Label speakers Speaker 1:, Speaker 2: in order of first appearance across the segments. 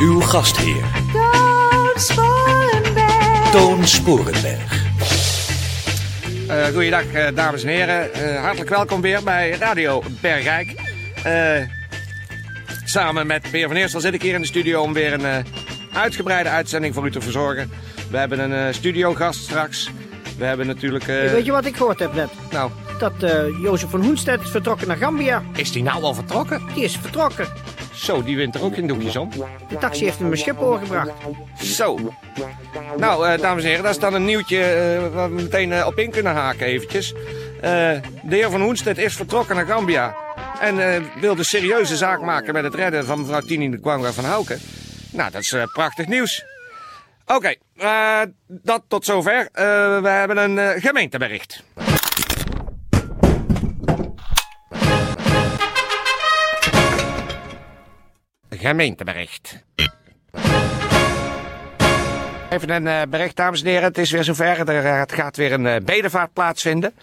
Speaker 1: Uw gastheer,
Speaker 2: Toon Sporenberg.
Speaker 1: Toon Sporenberg.
Speaker 3: Uh, goeiedag, eh, dames en heren. Eh, hartelijk welkom weer bij Radio Bergijk. Eh, samen met Peer van Eerstel zit ik hier in de studio om weer een eh, uitgebreide uitzending voor u te verzorgen. We hebben een eh, studiogast straks. We hebben natuurlijk... eh,
Speaker 4: Weet je wat ik gehoord heb net?
Speaker 3: Nou,
Speaker 4: Dat eh, Jozef van Hoenstedt is vertrokken naar Gambia.
Speaker 3: is die nou al vertrokken?
Speaker 4: Die is vertrokken.
Speaker 3: Zo, die wint er ook in doekjes om.
Speaker 4: De taxi heeft hem een Schiphol gebracht.
Speaker 3: Zo. Nou, eh, dames en heren, dat is dan een nieuwtje eh, waar we meteen eh, op in kunnen haken eventjes. De heer Van Hoenstedt is vertrokken naar Gambia. En eh, wil de serieuze zaak maken met het redden van mevrouw Tini de Kwanga van Houken. Nou, dat is prachtig nieuws. Oké, dat tot zover. We hebben een gemeentebericht. Gemeentebericht. Even een eh, bericht, dames en heren. Het is weer zover. Er eh, het gaat weer een eh, bedevaart plaatsvinden.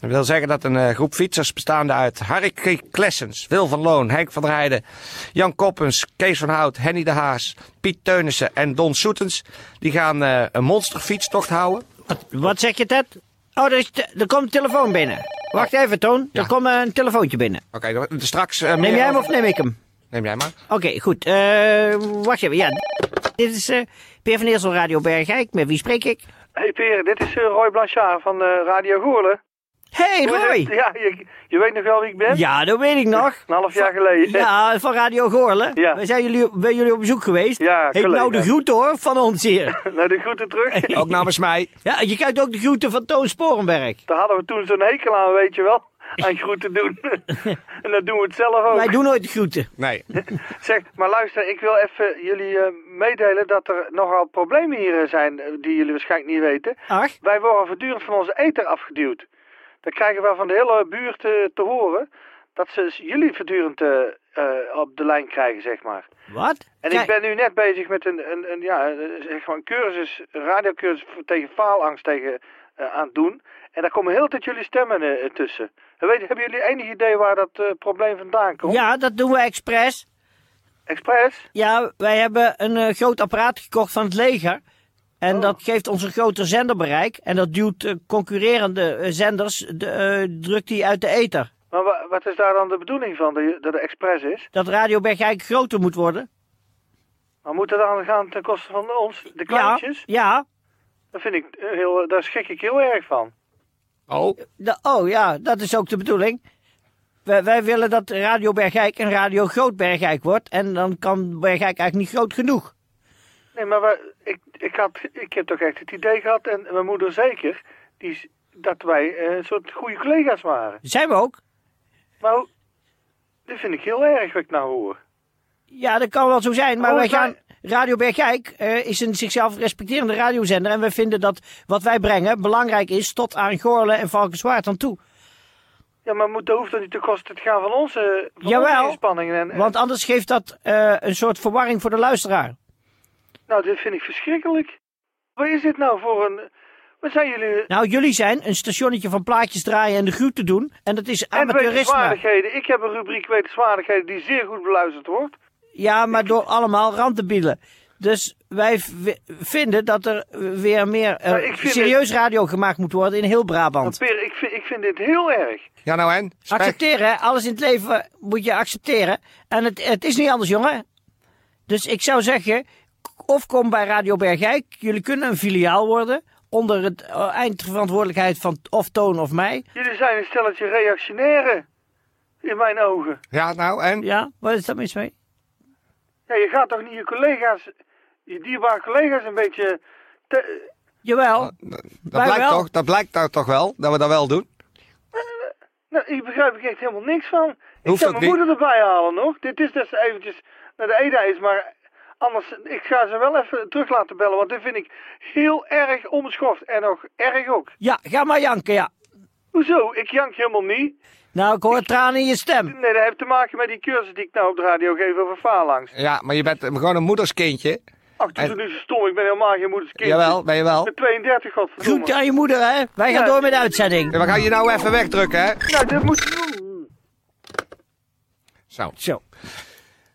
Speaker 3: Dat wil zeggen dat een groep fietsers bestaande uit Harry. Klessens, Wil van Loon, Henk van der Heijden, Jan Koppens, Kees van Hout, Henny de Haas, Piet Teunissen en Don Soetens, die gaan een monsterfietstocht houden.
Speaker 4: Wat, wat zeg je, Ted? Oh, er, is er komt een telefoon binnen. Wacht even, Toon.
Speaker 3: Ja.
Speaker 4: Er komt een telefoontje binnen.
Speaker 3: Oké, straks...
Speaker 4: Neem jij hem of neem ik hem?
Speaker 3: Neem jij maar.
Speaker 4: Oké, goed. Eh, wacht even. Ja, dit is eh Peer van Eersel Radio Bergijk. Met wie spreek ik?
Speaker 5: Hey Peer, dit is eh, Roy Blanchard van eh, Radio Goorlen.
Speaker 4: Hey, Roy.
Speaker 5: Ja, je, je weet nog wel wie ik ben?
Speaker 4: Ja, dat weet ik nog.
Speaker 5: Een half jaar geleden.
Speaker 4: Ja, van Radio Goorlen.
Speaker 5: Ja.
Speaker 4: We zijn jullie, bij jullie op bezoek geweest.
Speaker 5: Ja,
Speaker 4: Heet nou de groeten hoor, van ons hier.
Speaker 5: Nou, de groeten terug.
Speaker 3: Ook namens mij.
Speaker 4: Ja, je krijgt ook de groeten van Toon Sporenberg.
Speaker 5: Daar hadden we toen zo'n hekel aan, weet je wel. Aan groeten doen. en dat doen we het zelf ook.
Speaker 4: Wij doen nooit groeten.
Speaker 3: Nee.
Speaker 5: Zeg, maar luister, ik wil even jullie eh, meedelen dat er nogal problemen hier eh, zijn eh, die jullie waarschijnlijk niet weten.
Speaker 4: Ach,
Speaker 5: Wij worden voortdurend van onze ether afgeduwd. Dan krijgen we van de hele buurt te horen dat ze jullie voortdurend op de lijn krijgen, zeg maar.
Speaker 4: wat?
Speaker 5: En
Speaker 4: Kijk,
Speaker 5: ik ben nu net bezig met een, een, een, ja, een- zeg maar een cursus, een radiocursus tegen faalangst tegen, aan het doen. En daar komen heel de tijd jullie stemmen tussen. Weet, hebben jullie enig idee waar dat eh, probleem vandaan komt?
Speaker 4: Ja, dat doen we expres.
Speaker 5: Express?
Speaker 4: Ja, wij hebben een eh, groot apparaat gekocht van het leger. En
Speaker 5: Oh.
Speaker 4: dat geeft ons een groter zenderbereik. En dat duwt eh, concurrerende zenders, de, drukt die uit de ether.
Speaker 5: Maar wa- wat is daar dan de bedoeling van, dat het Express is?
Speaker 4: Dat Radio Bergijk groter moet worden.
Speaker 5: Maar moet dat dan gaan ten koste van ons, de
Speaker 4: Ja,
Speaker 5: kleintjes?
Speaker 4: ja.
Speaker 5: Dat vind ik heel, daar schrik ik heel erg van.
Speaker 3: Oh.
Speaker 4: Oh ja, dat is ook de bedoeling. Wij, wij willen dat Radio Bergijk een Radio Groot Bergijk wordt. En dan kan Bergijk eigenlijk niet groot genoeg.
Speaker 5: Nee, maar we, ik, ik, had, ik heb toch echt het idee gehad, en mijn moeder zeker, die, is- dat wij eh, een soort goede collega's waren.
Speaker 4: Zijn we ook?
Speaker 5: Maar hoe- dit vind ik heel erg wat ik nou hoor.
Speaker 4: Ja, dat kan wel zo zijn. Maar
Speaker 5: Oh,
Speaker 4: wij
Speaker 5: wij-
Speaker 4: gaan. Radio Bergijk eh, is een zichzelf respecterende radiozender. En wij vinden dat wat wij brengen belangrijk is tot aan Goorlen en Valkenswaard aan toe.
Speaker 5: Ja, maar moet, dat hoeft dan niet ten koste te gaan van onze, van
Speaker 4: Jawel,
Speaker 5: onze inspanningen. En,
Speaker 4: Want anders geeft dat eh, een soort verwarring voor de luisteraar.
Speaker 5: Nou, dit vind ik verschrikkelijk. Wat is dit nou voor een... Wat zijn jullie...
Speaker 4: Nou, jullie zijn een stationnetje van plaatjes draaien en de groeten doen. En dat is
Speaker 5: En
Speaker 4: amateurisme.
Speaker 5: wetenswaardigheden. Ik heb een rubriek wetenswaardigheden die zeer goed beluisterd wordt.
Speaker 4: Ja, maar door allemaal randdebielen. Dus wij vinden dat er weer meer eh,
Speaker 5: vind
Speaker 4: serieus radio gemaakt moet worden in heel Brabant.
Speaker 5: Maar Peer, ik vind, ik vind dit heel erg.
Speaker 3: Ja, nou en?
Speaker 4: Accepteren, hè? alles in het leven moet je accepteren. En het, het is niet anders, jongen. Dus ik zou zeggen, of kom bij Radio Bergijk. Jullie kunnen een filiaal worden. Onder het eh, eindverantwoordelijkheid van of Toon of mij.
Speaker 5: Jullie zijn een stelletje reactionaire. In mijn ogen.
Speaker 3: Ja, nou en?
Speaker 4: Ja, wat is dat mis mee?
Speaker 5: Ja, je gaat toch niet je collega's, je dierbare collega's een beetje... te-
Speaker 4: Jawel.
Speaker 3: Dat
Speaker 4: Wij
Speaker 3: blijkt,
Speaker 4: wel.
Speaker 3: toch, dat blijkt nou toch wel, dat we dat wel doen?
Speaker 5: Nou, hier begrijp ik echt helemaal niks van. Ik
Speaker 3: Hoeft
Speaker 5: zal
Speaker 3: ook
Speaker 5: mijn
Speaker 3: niet.
Speaker 5: moeder erbij halen nog. Dit is dus eventjes naar de EDA is, maar anders, ik ga ze wel even terug laten bellen, want dit vind ik heel erg onbeschoft en nog erg ook.
Speaker 4: Ja, ga maar janken, ja.
Speaker 5: Hoezo? Ik jank helemaal niet.
Speaker 4: Nou, ik hoor tranen in je stem.
Speaker 5: Nee, dat heeft te maken met die cursus die ik nou op de radio geef over faalangst.
Speaker 3: Ja, maar je bent gewoon een moederskindje.
Speaker 5: Ach, doe
Speaker 3: En-
Speaker 5: nu zo stom, ik ben helemaal geen moederskind.
Speaker 3: Jawel, ben je wel.
Speaker 5: Ik ben 32, godverdomme.
Speaker 4: Groet aan je moeder, hè. Wij gaan
Speaker 5: Ja.
Speaker 4: door met de uitzending.
Speaker 3: We gaan je nou even wegdrukken, hè?
Speaker 5: Nou, dat moet je doen.
Speaker 3: Zo.
Speaker 4: Zo.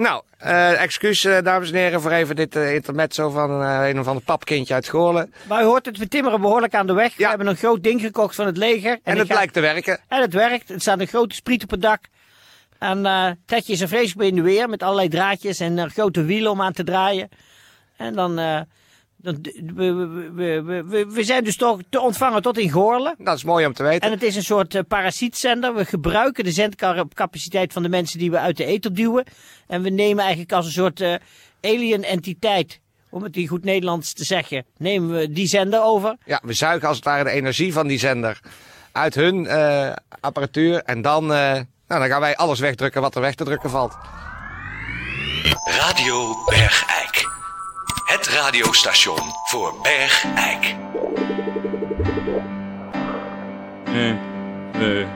Speaker 3: Nou, eh, excuus, eh, dames en heren, voor even dit eh, intermezzo van een of ander papkindje uit Goorlen.
Speaker 4: Maar u hoort het, we timmeren behoorlijk aan de weg. We hebben een groot ding gekocht van het leger.
Speaker 3: En, het lijkt te werken.
Speaker 4: En het werkt. Er staat een grote spriet op het dak. En is er vreselijk mee in de weer met allerlei draadjes en grote wielen om aan te draaien. En dan, dan we, we, we, we, zijn dus toch te ontvangen tot in Goorlen.
Speaker 3: Dat is mooi om te weten.
Speaker 4: En het is een soort eh, parasietzender. We gebruiken de zendcapaciteit van de mensen die we uit de ether duwen. En we nemen eigenlijk als een soort eh, alien entiteit, om het in goed Nederlands te zeggen, nemen we die zender over.
Speaker 3: Ja, we zuigen als het ware de energie van die zender uit hun eh, apparatuur. En dan, eh, nou, dan gaan wij alles wegdrukken wat er weg te drukken valt.
Speaker 1: Radio Bergijk. Het radiostation voor Bergijk.
Speaker 6: Radio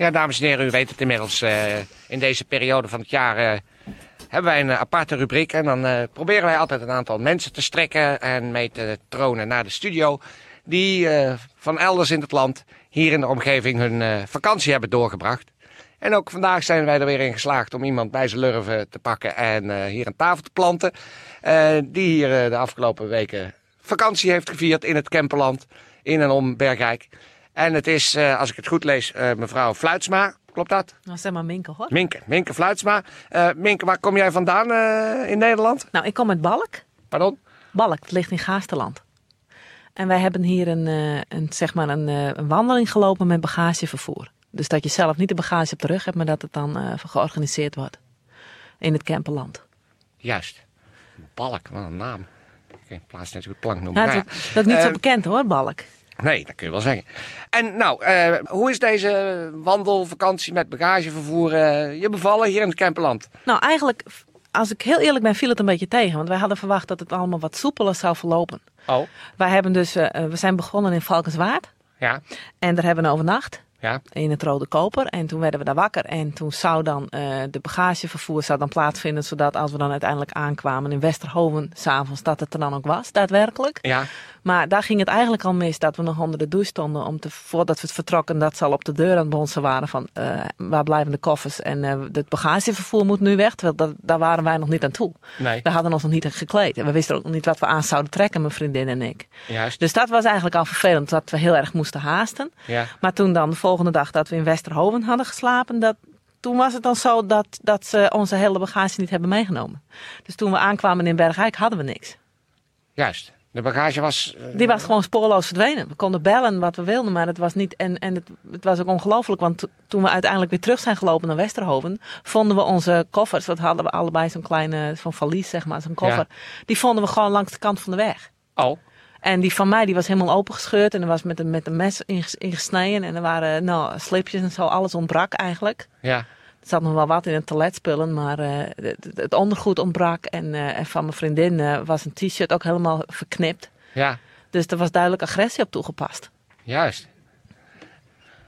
Speaker 3: Ja, dames en heren, u weet het inmiddels. eh, in deze periode van het jaar eh, hebben wij een aparte rubriek. En dan eh, proberen wij altijd een aantal mensen te strekken en mee te tronen naar de studio. Die van elders in het land hier in de omgeving hun vakantie hebben doorgebracht. En ook vandaag zijn wij er weer in geslaagd om iemand bij zijn lurven te pakken en hier een tafel te planten. die hier de afgelopen weken vakantie heeft gevierd in het Kemperland, in en om Bergijk. En het is, eh, als ik het goed lees, eh, mevrouw Fluitsma. Klopt dat?
Speaker 7: Nou, zeg maar Minke hoor.
Speaker 3: Minke, Minke Fluitsma. Eh Minke, waar kom jij vandaan in Nederland?
Speaker 7: Nou, ik kom uit Balk.
Speaker 3: Pardon?
Speaker 7: Balk, het ligt in Gaasterland. En wij hebben hier een, een, zeg maar een, een wandeling gelopen met bagagevervoer. Dus dat je zelf niet de bagage op de rug hebt, maar dat het dan eh, georganiseerd wordt. In het Kemperland.
Speaker 3: Juist. Balk, wat een naam. Geen plaats net zo goed plank noemen.
Speaker 7: Nou, dat, is niet zo bekend hoor, Balk.
Speaker 3: Nee, dat kun je wel zeggen. En nou, eh, hoe is deze wandelvakantie met bagagevervoer eh, je bevallen hier in het Kemperland?
Speaker 7: Nou, eigenlijk, als ik heel eerlijk ben, viel het een beetje tegen. Want wij hadden verwacht dat het allemaal wat soepeler zou verlopen.
Speaker 3: Oh.
Speaker 7: Wij hebben dus, eh, we zijn begonnen in Valkenswaard.
Speaker 3: Ja,
Speaker 7: En daar hebben we overnacht.
Speaker 3: Ja,
Speaker 7: in het Rode Koper. En toen werden we daar wakker. En toen zou dan eh, de bagagevervoer zou dan plaatsvinden. Zodat als we dan uiteindelijk aankwamen in Westerhoven s'avonds, dat het er dan ook was, daadwerkelijk.
Speaker 3: ja.
Speaker 7: Maar daar ging het eigenlijk al mis dat we nog onder de douche stonden. Om te, voordat we het vertrokken, dat ze al op de deur aan het bonzen waren van eh, waar blijven de koffers. En eh het bagagevervoer moet nu weg. Terwijl dat, daar waren wij nog niet aan toe.
Speaker 3: Nee,
Speaker 7: We hadden ons nog niet gekleed. En we wisten ook nog niet wat we aan zouden trekken, mijn vriendin en ik.
Speaker 3: juist.
Speaker 7: Dus dat was eigenlijk al vervelend, dat we heel erg moesten haasten.
Speaker 3: Ja,
Speaker 7: Maar toen dan de volgende dag dat we in Westerhoven hadden geslapen, dat, toen was het dan zo dat, dat ze onze hele bagage niet hebben meegenomen. Dus toen we aankwamen in Bergijk hadden we niks.
Speaker 3: juist. De bagage was... eh,
Speaker 7: Die was gewoon spoorloos verdwenen. We konden bellen wat we wilden, maar het was niet. En, en het, het was ook ongelooflijk, want to- toen we uiteindelijk weer terug zijn gelopen naar Westerhoven, vonden we onze koffers. Dat hadden we allebei zo'n kleine, zo'n valies, zeg maar, zo'n koffer. Die vonden we gewoon langs de kant van de weg.
Speaker 3: Oh,
Speaker 7: En die van mij die was helemaal opengescheurd en er was met een, met een mes inges- ingesneden. En er waren nou, slipjes en zo, alles ontbrak eigenlijk.
Speaker 3: ja.
Speaker 7: Er zat nog wel wat in het toiletspullen, maar eh, het, het ondergoed ontbrak. En, eh, en van mijn vriendin eh, was een t-shirt ook helemaal verknipt.
Speaker 3: Ja,
Speaker 7: Dus er was duidelijk agressie op toegepast.
Speaker 3: juist.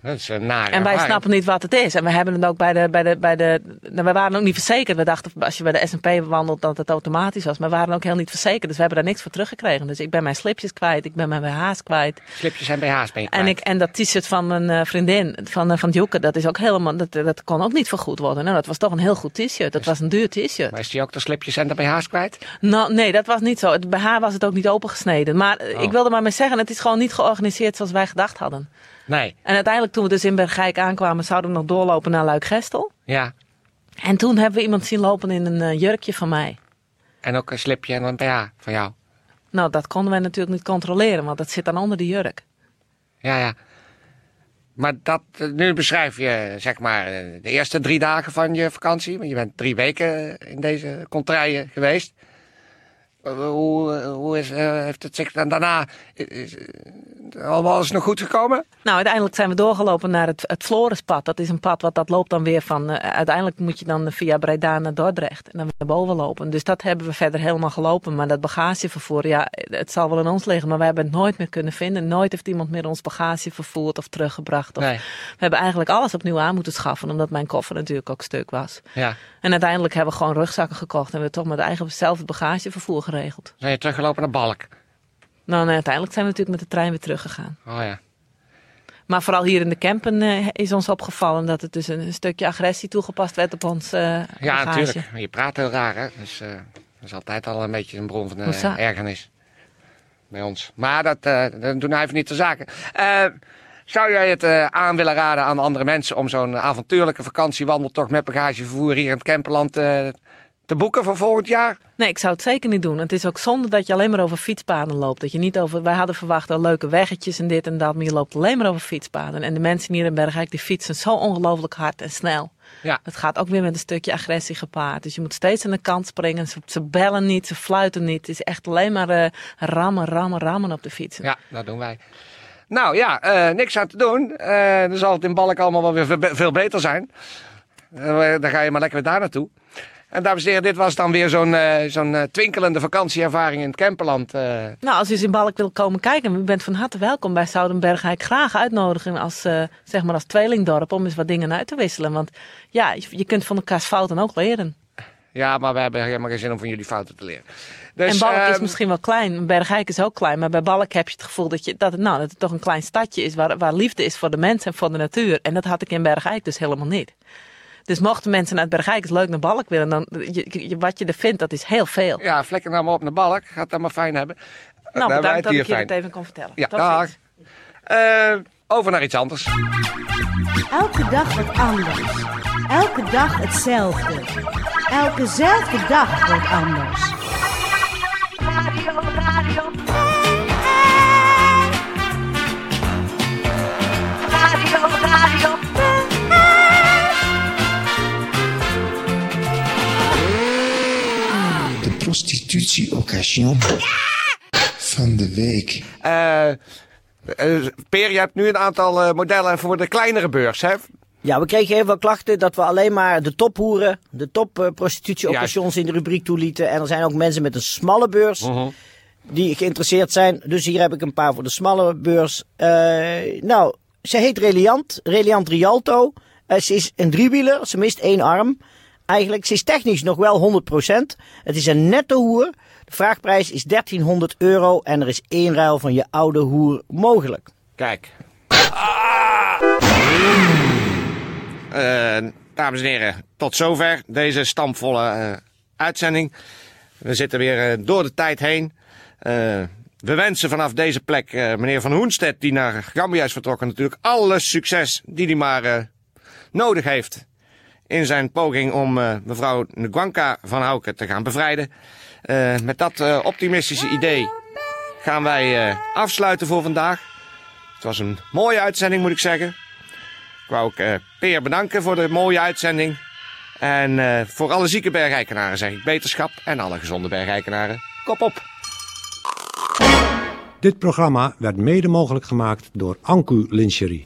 Speaker 3: Dat is een nare
Speaker 7: En wij snappen niet wat het is. En we hebben het ook bij de. Bij de, bij de nou, we waren ook niet verzekerd. We dachten als je bij de SP wandelt dat het automatisch was. Maar we waren ook heel niet verzekerd. Dus we hebben daar niks voor teruggekregen. Dus ik ben mijn slipjes kwijt. Ik ben mijn BH's kwijt.
Speaker 3: Slipjes en BH's ben je
Speaker 7: En,
Speaker 3: kwijt.
Speaker 7: ik, en dat t-shirt van mijn eh, vriendin, van, eh, van Joeke, dat is ook helemaal. Dat, dat kon ook niet vergoed worden. Nou, dat was toch een heel goed t-shirt. Dat was een duur t-shirt.
Speaker 3: Maar is die ook de slipjes en de BH's kwijt?
Speaker 7: Nou, nee, dat was niet zo. Het- Bij haar was het ook niet opengesneden. Maar eh,
Speaker 3: Oh.
Speaker 7: ik wilde maar mee zeggen, het is gewoon niet georganiseerd zoals wij gedacht hadden.
Speaker 3: Nee.
Speaker 7: En uiteindelijk toen we dus in Bergijk aankwamen, zouden we nog doorlopen naar Luik-Gestel.
Speaker 3: Ja.
Speaker 7: En toen hebben we iemand zien lopen in een eh, jurkje van mij.
Speaker 3: En ook een slipje en een BH van jou.
Speaker 7: Nou, dat konden wij natuurlijk niet controleren, want dat zit dan onder de jurk.
Speaker 3: Ja, ja. Maar dat, eh, nu beschrijf je zeg maar eh, de eerste drie dagen van je vakantie. Want je bent drie weken in deze contraien geweest. Eh, Hoe, eh, hoe is, eh, heeft het zich dan daarna... Is, is, eh, allemaal is nog goed gekomen?
Speaker 7: Nou, uiteindelijk zijn we doorgelopen naar het, het Florispad. Dat is een pad wat dat loopt dan weer van. eh, uiteindelijk moet je dan via Breda naar Dordrecht en dan weer naar boven lopen. Dus dat hebben we verder helemaal gelopen. Maar dat bagagevervoer, ja, het zal wel in ons liggen, maar we hebben het nooit meer kunnen vinden. Nooit heeft iemand meer ons bagage vervoerd of teruggebracht. Of,
Speaker 3: Nee.
Speaker 7: We hebben eigenlijk alles opnieuw aan moeten schaffen, omdat mijn koffer natuurlijk ook stuk was.
Speaker 3: Ja.
Speaker 7: En uiteindelijk hebben we gewoon rugzakken gekocht en we hebben toch met eigen zelf bagagevervoer geregeld.
Speaker 3: Zijn je teruggelopen naar Balk?
Speaker 7: Nou, en uiteindelijk zijn we natuurlijk met de trein weer teruggegaan.
Speaker 3: Oh ja.
Speaker 7: Maar vooral hier in de campen eh, is ons opgevallen dat het dus een, een stukje agressie toegepast werd op ons eh
Speaker 3: Ja,
Speaker 7: bagage.
Speaker 3: natuurlijk. Je praat heel raar, hè. Dus eh, dat is altijd al een beetje een bron van ergernis. Bij ons. Maar dat, dat doen nou even niet de zaken. Zou jij het aan willen raden aan andere mensen om zo'n avontuurlijke vakantiewandeltocht met bagagevervoer hier in het Kemperland eh, te boeken voor volgend jaar?
Speaker 7: Nee, ik zou het zeker niet doen. Het is ook zonde dat je alleen maar over fietspaden loopt. Dat je niet over, wij hadden verwacht al leuke weggetjes en dit en dat, maar je loopt alleen maar over fietspaden. En de mensen hier in Bergijk die fietsen zo ongelooflijk hard en snel.
Speaker 3: Ja.
Speaker 7: Het gaat ook weer met een stukje agressie gepaard. Dus je moet steeds aan de kant springen. Ze, ze bellen niet, ze fluiten niet. Het is echt alleen maar eh, rammen, rammen, rammen op de fietsen.
Speaker 3: Ja, dat doen wij. Nou ja, eh, niks aan te doen. Eh dan zal het in Balk allemaal wel weer ve- veel beter zijn. Dan ga je maar lekker weer daar naartoe. En dames en heren, dit was dan weer zo'n eh, zo'n eh, twinkelende vakantieervaring in het Kemperland. eh.
Speaker 7: Nou, als u eens in Balk wil komen kijken, u bent van harte welkom. Wij zouden Bergijk graag uitnodigen als, zeg maar als tweelingdorp om eens wat dingen uit te wisselen. Want ja, je, kunt van elkaars fouten ook leren.
Speaker 3: Ja, maar we hebben helemaal geen zin om van jullie fouten te leren. Dus,
Speaker 7: en Balk is
Speaker 3: ehm,
Speaker 7: misschien wel klein, Bergijk is ook klein. Maar bij Balk heb je het gevoel dat, je, dat, het, nou, dat het toch een klein stadje is waar, waar liefde is voor de mensen en voor de natuur. En dat had ik in Bergijk dus helemaal niet. Dus mochten mensen uit Bergijk eens leuk naar Balk willen, dan je, je- wat je er vindt, dat is heel veel.
Speaker 3: Ja, vlekken nou maar op naar Balk. Gaat dat maar fijn hebben.
Speaker 7: nou,
Speaker 3: Dan
Speaker 7: bedankt
Speaker 3: het
Speaker 7: dat ik je
Speaker 3: fijn.
Speaker 7: het even kon vertellen.
Speaker 3: Ja,
Speaker 7: Tot
Speaker 3: dag. Eh, over naar iets anders.
Speaker 2: Elke dag wat anders. Elke dag hetzelfde. Elkezelfde dag wordt anders.
Speaker 8: Prostitutie-occasion van de week.
Speaker 3: Eh eh, Peer, je hebt nu een aantal eh, modellen voor de kleinere beurs, hè?
Speaker 4: Ja, we kregen heel veel klachten dat we alleen maar de tophoeren, de top eh, prostitutie-occasions in de rubriek toelieten. En er zijn ook mensen met een smalle beurs die geïnteresseerd zijn. Dus hier heb ik een paar voor de smalle beurs. Eh, nou, ze heet Reliant, Reliant Rialto. Ze is een driewieler, ze mist één arm. Eigenlijk, ze is technisch nog wel 100%. Het is een nette hoer. De vraagprijs is 1300 euro en er is één ruil van je oude hoer mogelijk.
Speaker 3: Kijk. Eh, dames en heren, tot zover deze stampvolle eh, uitzending. We zitten weer eh, door de tijd heen. Eh, we wensen vanaf deze plek eh, meneer Van Hoenstedt, die naar Gambia is vertrokken, natuurlijk alle succes die hij maar eh, nodig heeft in zijn poging om eh, mevrouw Ngwanka van Houken te gaan bevrijden. Eh, met dat eh, optimistische idee gaan wij afsluiten voor vandaag. Het was een mooie uitzending, moet ik zeggen. Ik wou ook Peer bedanken voor de mooie uitzending. En voor alle zieke bergrijkenaren zeg ik beterschap. En alle gezonde bergrijkenaren, kop op.
Speaker 9: Dit programma werd mede mogelijk gemaakt door Anku Lincherie.